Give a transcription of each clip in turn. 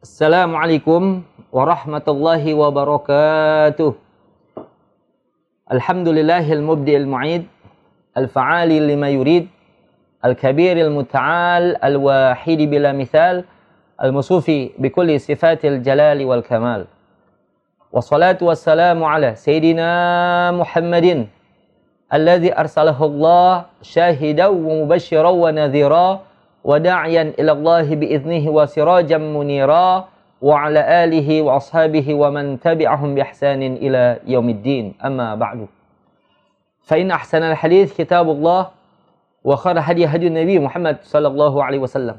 Assalamualaikum warahmatullahi wabarakatuh. Alhamdulillahil mubdi'il mu'id, al-fa'ali lima yurid, al-kabiril muta'al, al-wahidi bila mithal, al-musufi bikulli sifatil jalali wal kamal. Wassalatu wassalamu ala Sayyidina Muhammadin alladhi arsalahu Allah syahidan wa mubashiran wa nadhira وداعيا إلى الله بإذنه وسراجا منيرا وعلى آله وأصحابه ومن تبعهم بإحسان إلى يوم الدين. أما بعد فإن أحسن الحديث كتاب الله وخير هدي هدي النبي محمد صلى الله عليه وسلم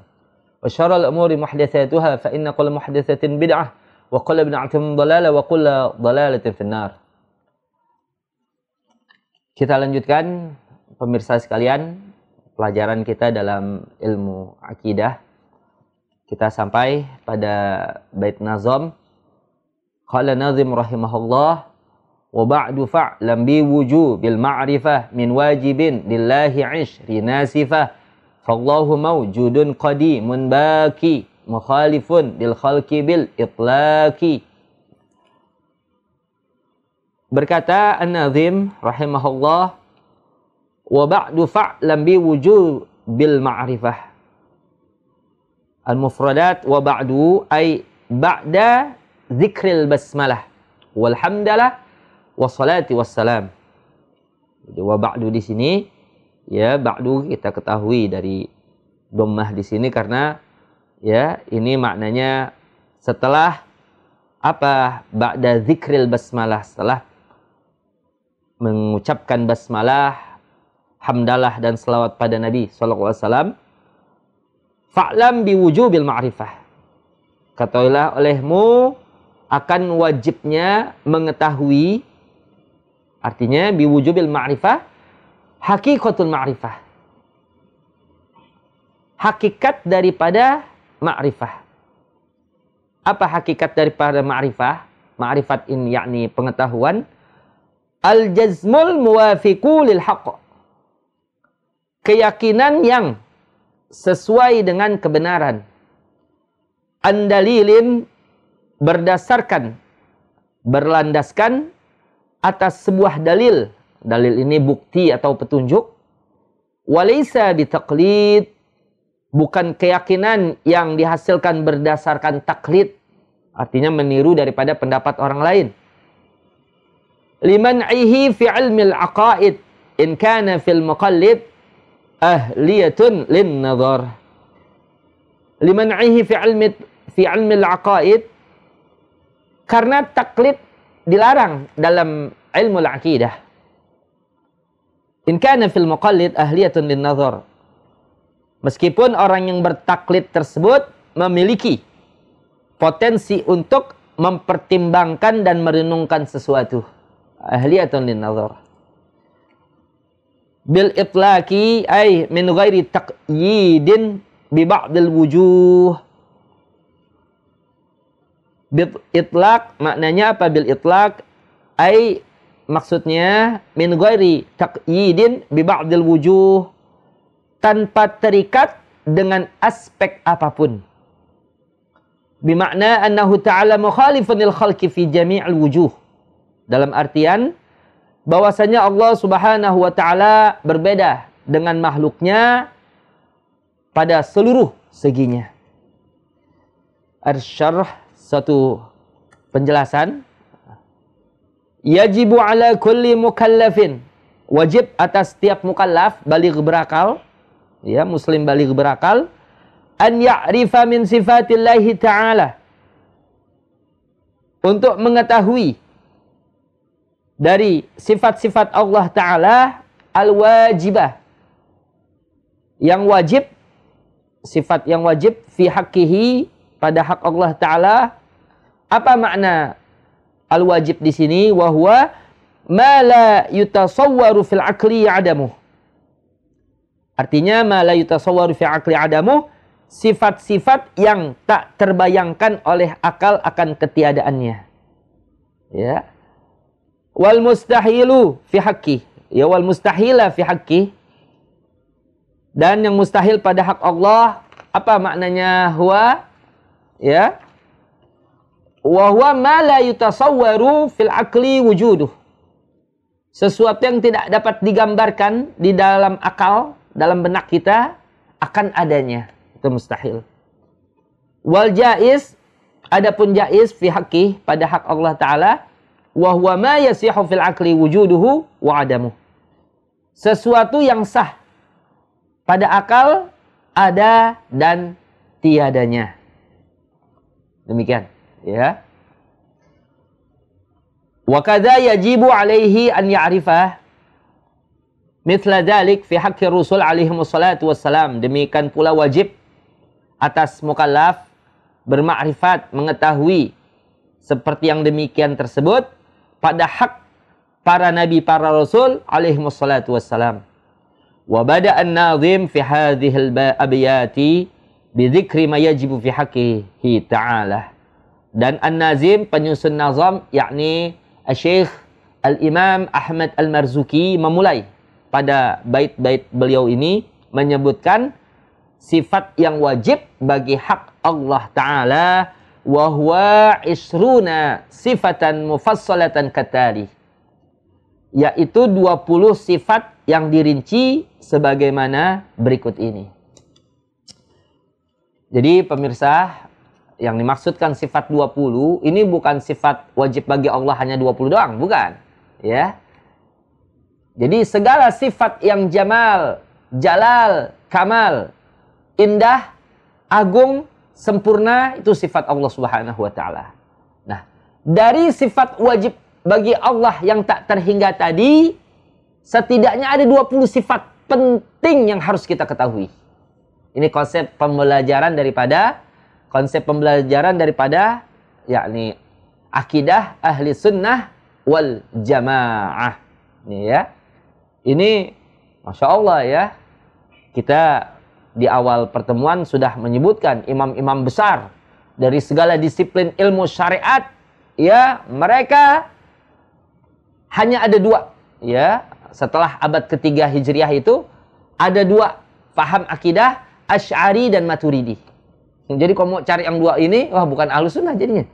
وشر الأمور محدثاتها فإن كل محدثة بدعة وكل بدعة ضلالة وكل ضلالة في النار. Kita lanjutkan pemirsa sekalian. Pelajaran kita dalam ilmu akidah. Kita sampai pada bait nazam. Qala nazim rahimahullah wa ba'du fa'lam bi wujubil ma'rifah min wajibin lillahi 'ishri nasifah. Fallahu mawjudun qadimun baki mukhalifun lil khalqi bil itlaqi. Berkata An-Nazim rahimahullah wa ba'du fa'lam bi bil ma'rifah. Al mufradat wa ba'du ay ba'da zikril basmalah. Walhamdalah wassalati wassalam jadi wa ba'du di sini ya ba'du kita ketahui dari dhammah di sini karena ya ini maknanya setelah apa? Ba'da zikril basmalah setelah mengucapkan basmalah hamdalah dan selawat pada Nabi wasallam fa'lam biwujubil ma'rifah. Katakanlah olehmu akan wajibnya mengetahui artinya biwujubil ma'rifah hakikatul ma'rifah. Hakikat daripada ma'rifah. Apa hakikat daripada ma'rifah? Ma'rifat ini yakni pengetahuan. Al jazmul muwafiqu lil haqq keyakinan yang sesuai dengan kebenaran. Andalilin berdasarkan, berlandaskan atas sebuah dalil. Dalil ini bukti atau petunjuk. Walaysa bitaqlid. Bukan keyakinan yang dihasilkan berdasarkan taklid. Artinya meniru daripada pendapat orang lain. Liman ihi fi ilmil aqaid. In kana fil muqallid ahliyatun lin nazar liman'ihi fi ilmi fi ilmi al-aqaid. Karena taklid dilarang dalam ilmu al-aqidah. In kana fil muqallid ahliyatun lin nazar meskipun orang yang bertaklid tersebut memiliki potensi untuk mempertimbangkan dan merenungkan sesuatu. Ahliyatun lin nazar bil itlaqi ay min ghairi taqyidin bi ba'dil wujuh. Bil itlaq maknanya apa bil itlaq? Ay maksudnya min ghairi taqyidin bi ba'dil wujuh. Tanpa terikat dengan aspek apa pun. Bimakna annahu ta'ala mukhalifun lil khalqi fi jami'il wujuh. Dalam artian bahwasanya Allah Subhanahu wa taala berbeda dengan makhluknya pada seluruh seginya. Arsyarh satu penjelasan. Yajibu ala kulli mukallafin. Wajib atas setiap mukallaf baligh berakal. Ya muslim baligh berakal. An ya'rifa min sifatillahi ta'ala. Untuk mengetahui dari sifat-sifat Allah Ta'ala al-wajibah. Yang wajib, sifat yang wajib fi haqqihi pada hak Allah Ta'ala. Apa makna al-wajib di sini? Wahuwa ma la yutasawwaru fil akli adamu. Artinya ma la yutasawwaru fil akli adamu sifat-sifat yang tak terbayangkan oleh akal akan ketiadaannya. Ya wal mustahilu fi haqqi ya wal mustahila fi haqqi dan yang mustahil pada hak Allah apa maknanya huwa ya wa huwa ma la yutasawwaru fil aqli wujuduh. Sesuatu yang tidak dapat digambarkan di dalam akal, dalam benak kita akan adanya. Itu mustahil. Wal jaiz adapun jaiz fi haqqi pada hak Allah taala wa huwa ma yasihu fil aqli wujuduhu wa adamu. Sesuatu yang sah pada akal ada dan tiadanya. Demikian, ya. Wa kadza yajibu alaihi an ya'rifa mithla dzalik fi haqqi Rasul alaihi wassalatu wassalam. Demikian pula wajib atas mukallaf bermakrifat, mengetahui seperti yang demikian tersebut pada hak para nabi para rasul alaihi wassalatu wassalam. Wa bada an-nazim fi hadhihi al-abyati bi dzikri ma yajibu fi haqqihi ta'ala. Dan an-nazim penyusun nazam yakni Syekh Al-Imam Ahmad Al-Marzuki memulai pada bait-bait beliau ini menyebutkan sifat yang wajib bagi hak Allah Ta'ala wa huwa isruna sifatan mufassalatan katali yaitu 20 sifat yang dirinci sebagaimana berikut ini. Jadi pemirsa, yang dimaksudkan sifat 20 ini bukan sifat wajib bagi Allah hanya 20 doang, bukan. Ya. Jadi segala sifat yang jamal, jalal, kamal, indah, agung, sempurna itu sifat Allah Subhanahu wa taala. Nah, dari sifat wajib bagi Allah yang tak terhingga tadi setidaknya ada 20 sifat penting yang harus kita ketahui. Ini konsep pembelajaran daripada konsep pembelajaran daripada yakni akidah ahli sunnah wal jamaah. Ini ya. Ini Masya Allah ya. Kita di awal pertemuan sudah menyebutkan imam-imam besar dari segala disiplin ilmu syariat ya mereka hanya ada dua ya setelah abad ketiga Hijriah itu ada dua paham akidah Ash'ari dan Maturidi. Jadi kalau mau cari yang dua ini, wah bukan ahlu sunnah jadinya.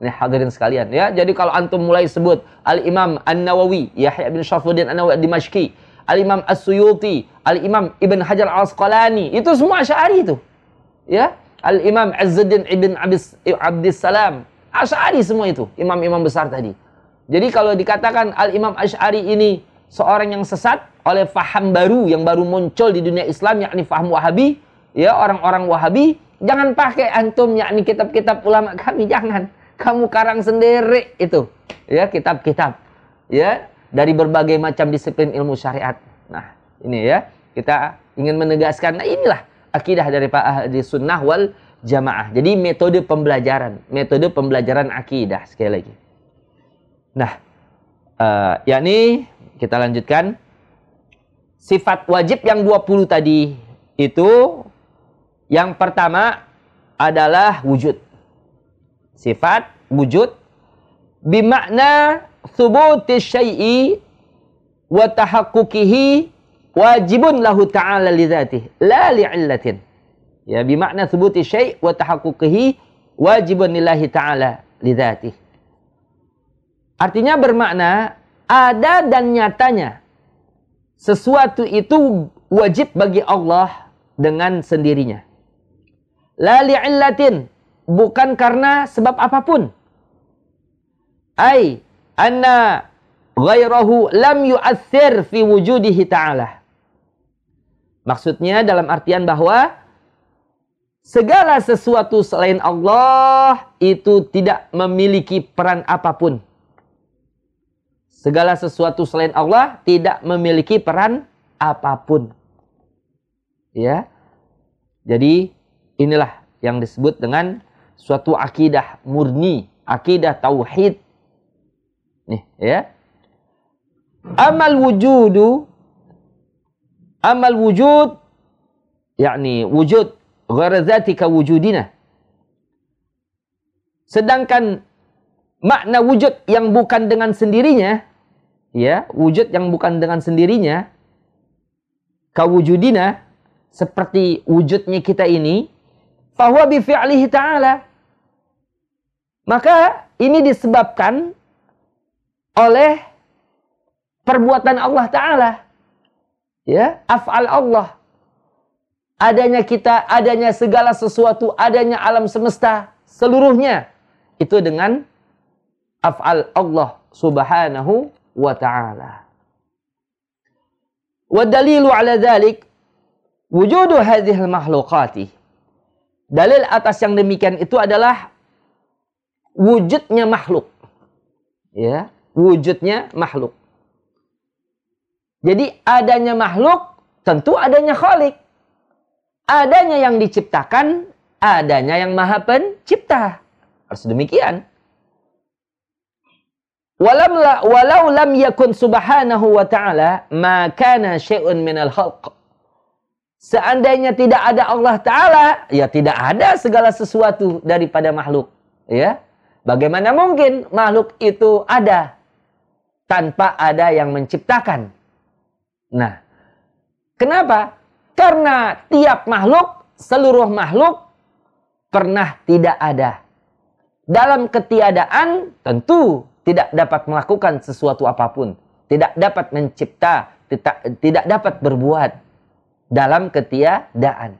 Ini hadirin sekalian ya. Jadi kalau antum mulai sebut Al-Imam An-Nawawi, Yahya bin Syafuddin An-Nawawi Dimashqi, Al-Imam As-Suyuti, Al-Imam Ibn Hajar Al-Asqalani, itu semua Asy'ari itu. Ya. Al-Imam Azzuddin Ibn Abis, Abdis Salam, Asy'ari semua itu, imam-imam besar tadi. Jadi kalau dikatakan Al-Imam Asy'ari ini seorang yang sesat oleh faham baru yang baru muncul di dunia Islam yakni faham Wahabi, ya orang-orang Wahabi, jangan pakai antum yakni kitab-kitab ulama kami, jangan. Kamu karang sendiri itu, ya kitab-kitab, ya dari berbagai macam disiplin ilmu syariat. Nah, ini ya kita ingin menegaskan, nah inilah akidah dari Pak Ahli Sunnah wal Jamaah. Jadi metode pembelajaran, metode pembelajaran akidah sekali lagi. Nah, uh, yakni kita lanjutkan. Sifat wajib yang 20 tadi itu yang pertama adalah wujud. Sifat wujud bimakna thubuti syai'i wa tahaqquqihi wajibun lahu ta'ala li dzatihi la li'illatin. Ya bimakna thubuti syai' wa tahaqquqihi wajibun lillahi ta'ala li. Artinya bermakna ada dan nyatanya sesuatu itu wajib bagi Allah dengan sendirinya. La li'illatin, bukan karena sebab apa pun. Ai anna ghairahu lam yu'athir fi wujudihi ta'ala. Maksudnya dalam artian bahwa segala sesuatu selain Allah itu tidak memiliki peran apa pun Segala sesuatu selain Allah tidak memiliki peran apa pun. Ya. Jadi inilah yang disebut dengan suatu akidah murni, akidah tauhid. Nih, ya. Amal wujudu amal wujud yakni wujud gharazatika wujudina. Sedangkan makna wujud yang bukan dengan sendirinya ya, wujud yang bukan dengan sendirinya, kawujudina, seperti wujudnya kita ini, fahuwa bifi'lihi ta'ala. Maka ini disebabkan oleh perbuatan Allah Ta'ala. Ya, af'al Allah. Adanya kita, adanya segala sesuatu, adanya alam semesta, seluruhnya. Itu dengan af'al Allah subhanahu wa ta'ala. Wadalilu ala dhalik, wujudu hadhil mahlukati. Dalil atas yang demikian itu adalah wujudnya makhluk. Ya, wujudnya makhluk. Jadi adanya makhluk tentu adanya khalik. Adanya yang diciptakan, adanya yang maha pencipta. Harus demikian. Walam la, walau lam yakun subhanahu wa ta'ala ma kana syai'un minal khalq. Seandainya tidak ada Allah Ta'ala, ya tidak ada segala sesuatu daripada makhluk. Ya, Bagaimana mungkin makhluk itu ada tanpa ada yang menciptakan? Nah, kenapa? Karena tiap makhluk, seluruh makhluk pernah tidak ada. Dalam ketiadaan tentu tidak dapat melakukan sesuatu apa pun. Tidak dapat mencipta, tidak, tidak dapat berbuat dalam ketiadaan.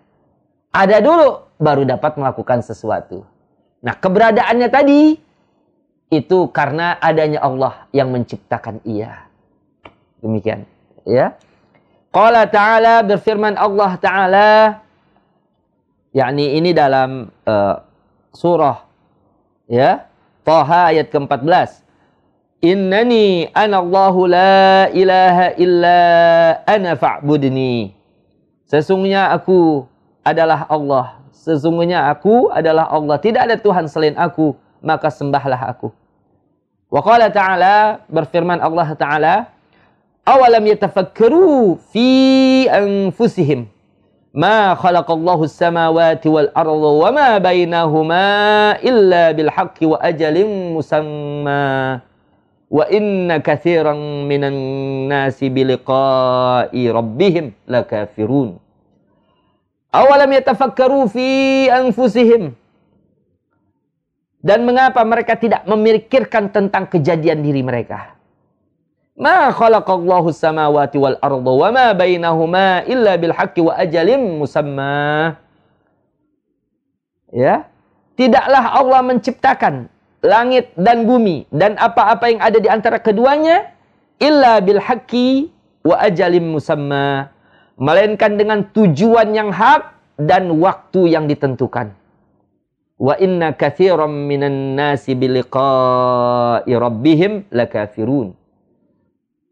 Ada dulu baru dapat melakukan sesuatu. Nah, keberadaannya tadi itu karena adanya Allah yang menciptakan ia. Demikian ya. Qala ta'ala berfirman Allah ta'ala yakni ini dalam uh, surah ya. Taha ayat ke-14. Innani ana Allahu la ilaha illa ana fa'budni. Sesungguhnya aku adalah Allah. Sesungguhnya aku adalah Allah. Tidak ada Tuhan selain aku maka sembahlah aku. Wa qala ta'ala berfirman Allah ta'ala awalam yatafakkaru fi anfusihim? Ma khalaqallahu as-samawati wal arda wa ma bainahuma illa bil haqqi wa ajalin musamma. Wa inna katsiran minan nasi bi rabbihim lakafirun. Awalam yatafakkaru fi anfusihim dan mengapa mereka tidak memikirkan tentang kejadian diri mereka Ma khalaqallahu samawati wal arda wa ma bainahuma illa bil haqqi wa ajalim musamma. Ya. Tidaklah Allah menciptakan langit dan bumi dan apa-apa yang ada di antara keduanya illa bil haqqi wa ajalim musamma. Melainkan dengan tujuan yang hak dan waktu yang ditentukan. Wa inna kathiran minan nasi biliqa'i rabbihim lakafirun.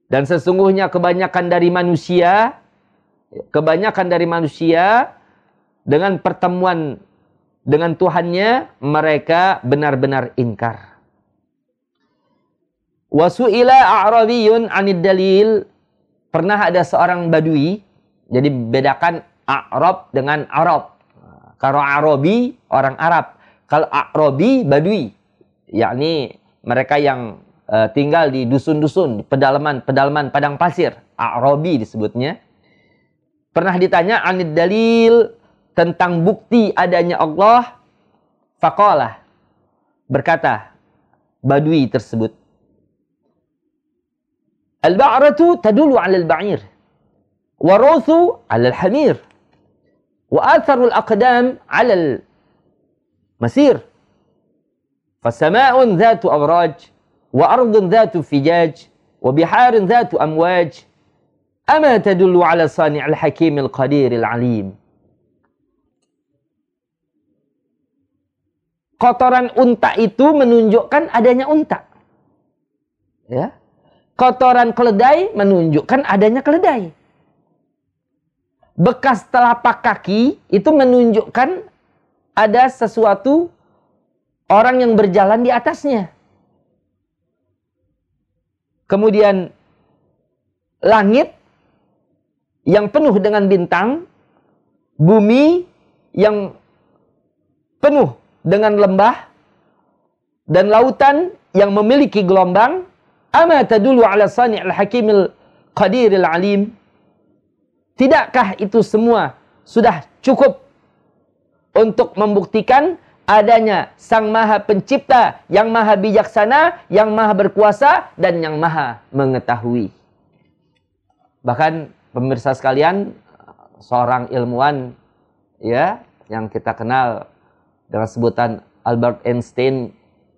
Dan sesungguhnya kebanyakan dari manusia, kebanyakan dari manusia dengan pertemuan dengan Tuhannya, mereka benar-benar ingkar. Wasu'ila a'rabiyun anid dalil. Pernah ada seorang badui, jadi bedakan A'rab dengan Arab. Kalau Arabi, orang Arab. Kalau A'rabi, badui. yakni mereka yang uh, tinggal di dusun-dusun, pedalaman-pedalaman padang pasir, Arabi disebutnya. Pernah ditanya anid dalil tentang bukti adanya Allah, faqalah berkata badui tersebut Al-ba'ratu tadulu 'ala al-ba'ir al-hamir wa atharul aqdam 'alal masir fasama'un dhatu awraj wa ardun dhatu fijaj wa biharun dhatu amwaj ama tadullu 'ala sani' al hakim al qadir al 'alim kotoran unta itu menunjukkan adanya unta. Ya. Kotoran keledai menunjukkan adanya keledai. Bekas telapak kaki itu menunjukkan ada sesuatu orang yang berjalan di atasnya. Kemudian langit yang penuh dengan bintang, bumi yang penuh dengan lembah, dan lautan yang memiliki gelombang, ama tadulu ala sani'il hakimil qadiril alim. Tidakkah itu semua sudah cukup untuk membuktikan adanya Sang Maha Pencipta yang Maha Bijaksana, yang Maha Berkuasa dan yang Maha Mengetahui. Bahkan pemirsa sekalian, seorang ilmuwan ya yang kita kenal dengan sebutan Albert Einstein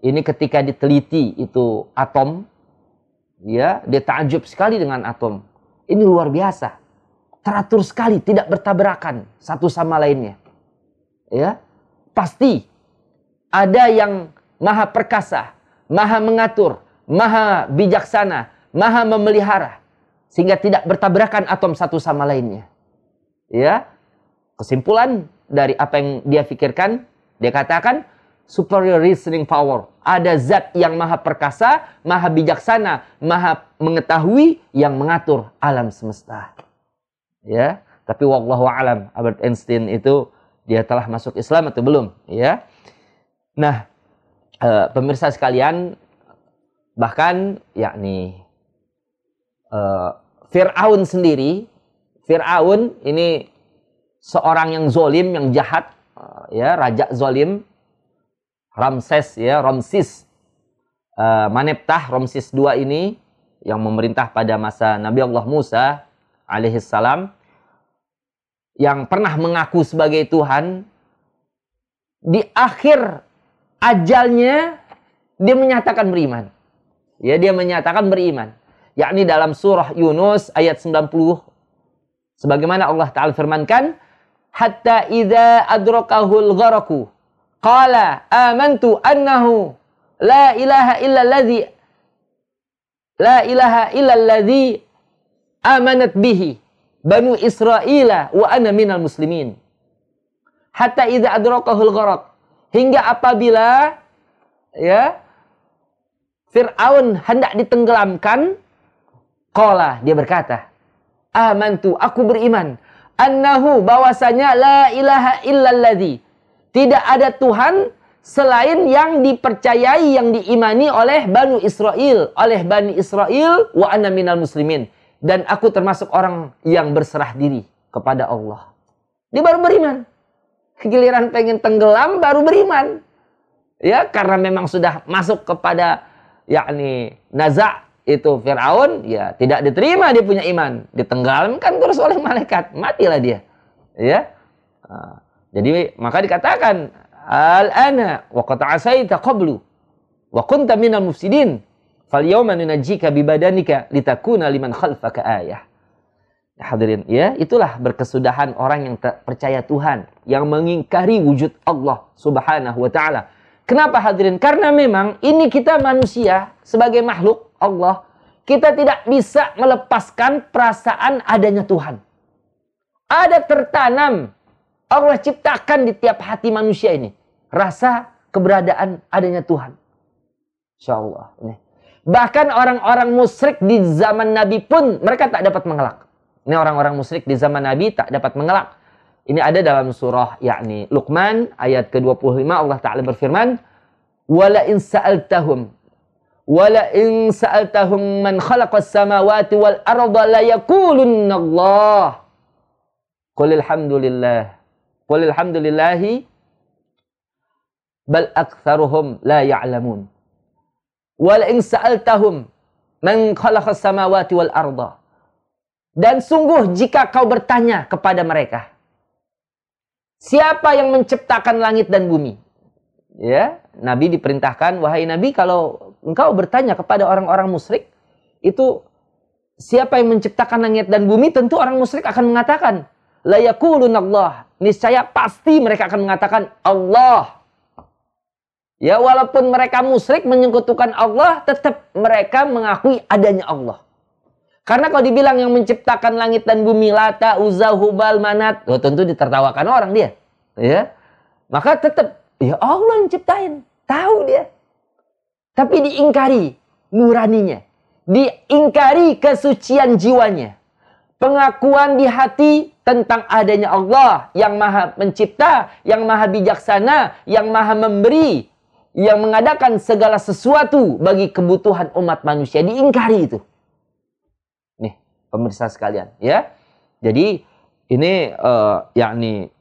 ini ketika diteliti itu atom ya dia takjub sekali dengan atom. Ini luar biasa. Teratur sekali, tidak bertabrakan satu sama lainnya. Ya. Pasti ada yang maha perkasa, maha mengatur, maha bijaksana, maha memelihara sehingga tidak bertabrakan atom satu sama lainnya. Ya. Kesimpulan dari apa yang dia pikirkan, dia katakan superior reasoning power. Ada zat yang maha perkasa, maha bijaksana, maha mengetahui yang mengatur alam semesta. Ya, tapi wallahu alam Albert Einstein itu dia telah masuk Islam atau belum, ya. Nah, e, pemirsa sekalian, bahkan yakni e, Fir'aun sendiri, Fir'aun ini seorang yang zolim, yang jahat, e, ya raja zolim, Ramses ya, Ramses uh, Maneptah Ramses II ini yang memerintah pada masa Nabi Allah Musa alaihissalam yang pernah mengaku sebagai Tuhan di akhir ajalnya dia menyatakan beriman. Ya, dia menyatakan beriman. Yakni dalam surah Yunus ayat 90 sebagaimana Allah taala firmankan hatta idza adrakahul gharaku qala amantu annahu la ilaha illa alladhi la ilaha illa alladhi amanat bihi banu Israila wa ana minal muslimin. Hatta idza adrakahul gharaq hingga apabila ya Fir'aun hendak ditenggelamkan qala dia berkata amantu aku beriman annahu bahwasanya la ilaha illalladzi. Tidak ada Tuhan selain yang dipercayai yang diimani oleh Bani Israel oleh Bani Israel wa ana minal muslimin dan aku termasuk orang yang berserah diri kepada Allah dia baru beriman giliran pengen tenggelam baru beriman. Ya, karena memang sudah masuk kepada yakni naza itu Firaun, ya tidak diterima dia punya iman, ditenggelamkan terus oleh malaikat, matilah dia. Ya. Nah, jadi maka dikatakan al-ana wa qad asaita qablu wa kunta minal mufsidin fal yawma nunajjika litakuna liman khalfaka ayah. Hadirin, ya, itulah berkesudahan orang yang percaya Tuhan, yang mengingkari wujud Allah Subhanahu wa taala. Kenapa hadirin? Karena memang ini kita manusia sebagai makhluk Allah, kita tidak bisa melepaskan perasaan adanya Tuhan. Ada tertanam Allah ciptakan di tiap hati manusia ini rasa keberadaan adanya Tuhan. Insya Allah. Bahkan orang-orang musyrik di zaman Nabi pun mereka tak dapat mengelak. Ini orang-orang musyrik di zaman Nabi tak dapat mengelak. Ini ada dalam surah yakni Luqman ayat ke-25 Allah Taala berfirman, "Wala in sa'altahum wala in sa'altahum man khalaqas samawati wal arda la yaqulunna Allah." Qul alhamdulillah. Qul alhamdulillahi bal aktsaruhum la ya'lamun. Wala in sa'altahum man khalaqas samawati wal arda dan sungguh jika kau bertanya kepada mereka, siapa yang menciptakan langit dan bumi? Ya, Nabi diperintahkan, wahai Nabi, kalau engkau bertanya kepada orang-orang musyrik, itu siapa yang menciptakan langit dan bumi? Tentu orang musyrik akan mengatakan, la Allah. Niscaya pasti mereka akan mengatakan Allah. Ya, walaupun mereka musyrik menyekutukan Allah, tetap mereka mengakui adanya Allah. Karena kalau dibilang yang menciptakan langit dan bumi lata, uzza, hubal, manat, oh, tentu ditertawakan orang dia. Ya. Maka tetap ya Allah yang ciptain, tahu dia. Tapi diingkari nuraninya, diingkari kesucian jiwanya. Pengakuan di hati tentang adanya Allah yang maha mencipta, yang maha bijaksana, yang maha memberi, yang mengadakan segala sesuatu bagi kebutuhan umat manusia. Diingkari itu pemirsa sekalian ya. Jadi ini uh, yakni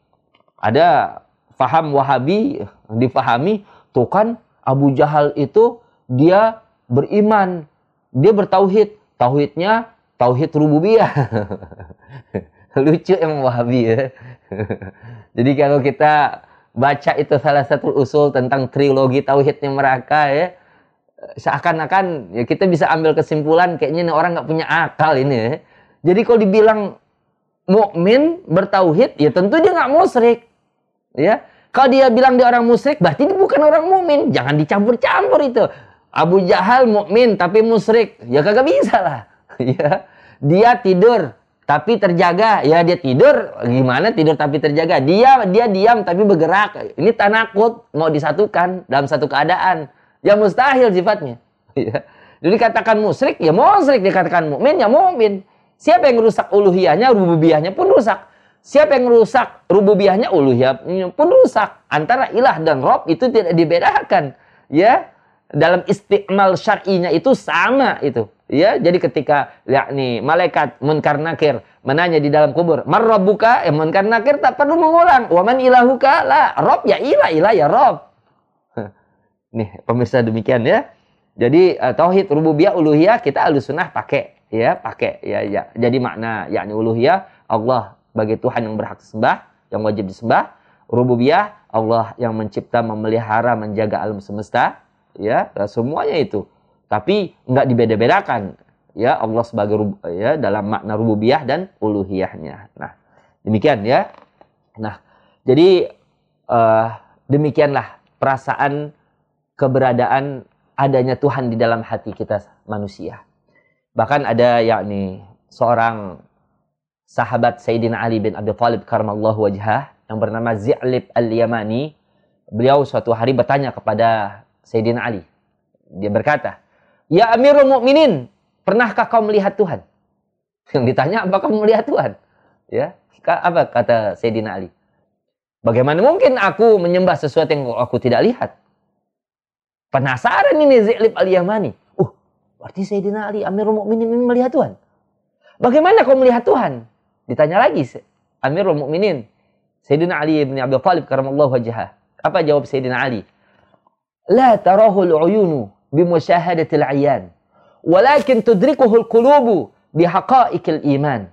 ada faham Wahabi difahami tuh kan Abu Jahal itu dia beriman, dia bertauhid, tauhidnya tauhid rububiyah. Lucu emang Wahabi ya. Jadi kalau kita baca itu salah satu usul tentang trilogi tauhidnya mereka ya, seakan-akan ya kita bisa ambil kesimpulan kayaknya ini orang nggak punya akal ini ya. Jadi kalau dibilang mukmin bertauhid ya tentu dia nggak musyrik. Ya. Kalau dia bilang dia orang musyrik berarti dia bukan orang mukmin. Jangan dicampur-campur itu. Abu Jahal mukmin tapi musyrik. Ya kagak bisa lah. ya. Dia tidur tapi terjaga. Ya dia tidur gimana tidur tapi terjaga. Dia dia diam tapi bergerak. Ini tanakut mau disatukan dalam satu keadaan. Ya mustahil sifatnya. Ya. Jadi katakan musyrik ya musyrik dikatakan mukmin ya mukmin. Siapa yang rusak uluhiyahnya, rububiyahnya pun rusak. Siapa yang rusak rububiyahnya, uluhiyahnya pun rusak. Antara ilah dan rob itu tidak dibedakan. Ya, dalam istiqmal syar'inya itu sama itu. Ya, jadi ketika yakni malaikat munkar nakir menanya di dalam kubur, "Marrabbuka?" Ya munkar nakir tak perlu mengulang. "Wa man ilahuka?" La, Rob ya ilah, ilah ya Rob. Nih, pemirsa demikian ya. Jadi uh, tauhid rububiyah uluhiyah kita alusunah pakai ya, pakai ya ya. Jadi makna yakni uluhiyah Allah bagi Tuhan yang berhak disembah, yang wajib disembah. Rububiyah Allah yang mencipta, memelihara, menjaga alam semesta, ya, semuanya itu tapi nggak dibeda-bedakan ya Allah sebagai ya dalam makna rububiyah dan uluhiyahnya. Nah, demikian ya. Nah, jadi uh, demikianlah perasaan keberadaan adanya Tuhan di dalam hati kita manusia. Bahkan ada yakni seorang sahabat Sayyidina Ali bin Abi Thalib karramallahu wajhah yang bernama Zi'lib al-Yamani. Beliau suatu hari bertanya kepada Sayyidina Ali. Dia berkata, Ya Amirul Mukminin, pernahkah kau melihat Tuhan? Yang ditanya, apakah kau melihat Tuhan? Ya, apa kata Sayyidina Ali? Bagaimana mungkin aku menyembah sesuatu yang aku tidak lihat? Penasaran ini Zi'lib al-Yamani. Uh, berarti Sayyidina Ali, Amirul Mukminin ini melihat Tuhan. Bagaimana kau melihat Tuhan? Ditanya lagi Amirul Mukminin, Sayyidina Ali bin Abi Thalib karamallahu wajhah. Apa jawab Sayyidina Ali? La tarahul uyunu bimusyahadatil ayan. Walakin tudrikuhul qulubu bihaqaikil iman.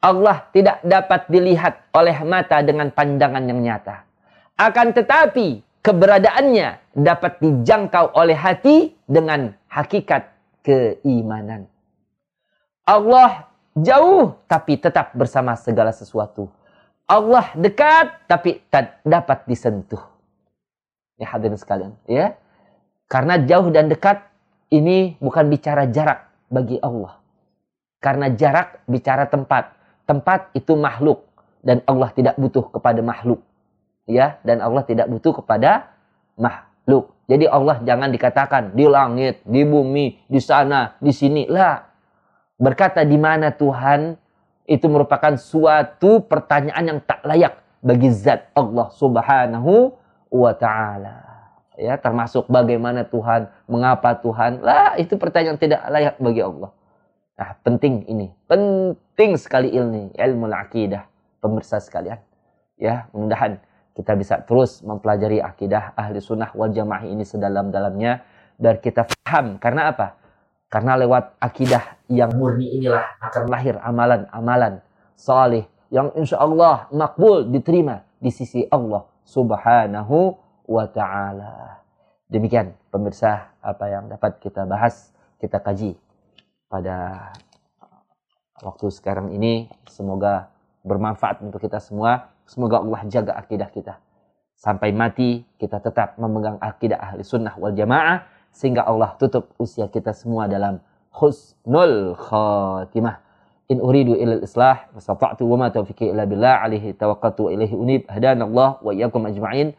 Allah tidak dapat dilihat oleh mata dengan pandangan yang nyata. Akan tetapi keberadaannya dapat dijangkau oleh hati dengan hakikat keimanan. Allah jauh tapi tetap bersama segala sesuatu. Allah dekat tapi tak dapat disentuh. Ya hadirin sekalian, ya. Karena jauh dan dekat ini bukan bicara jarak bagi Allah. Karena jarak bicara tempat. Tempat itu makhluk dan Allah tidak butuh kepada makhluk. Ya, dan Allah tidak butuh kepada makhluk. Jadi Allah jangan dikatakan di langit, di bumi, di sana, di sini. Lah. Berkata di mana Tuhan itu merupakan suatu pertanyaan yang tak layak bagi zat Allah Subhanahu wa taala ya termasuk bagaimana Tuhan, mengapa Tuhan. Lah itu pertanyaan tidak layak bagi Allah. Nah, penting ini. Penting sekali ilmu ilmu akidah pemirsa sekalian. Ya, mudah-mudahan kita bisa terus mempelajari akidah ahli sunnah wal jamaah ini sedalam-dalamnya biar kita paham. Karena apa? Karena lewat akidah yang murni inilah akan lahir amalan-amalan salih yang insya Allah makbul diterima di sisi Allah subhanahu wa ta'ala. Demikian pemirsa apa yang dapat kita bahas, kita kaji pada waktu sekarang ini. Semoga bermanfaat untuk kita semua. Semoga Allah jaga akidah kita. Sampai mati kita tetap memegang akidah ahli sunnah wal jamaah. Sehingga Allah tutup usia kita semua dalam husnul khatimah. In uridu ilal islah, wasata'tu wa ma taufiqi illa billah, tawakkaltu wa ilaihi unib, hadanallah wa iyyakum ajma'in.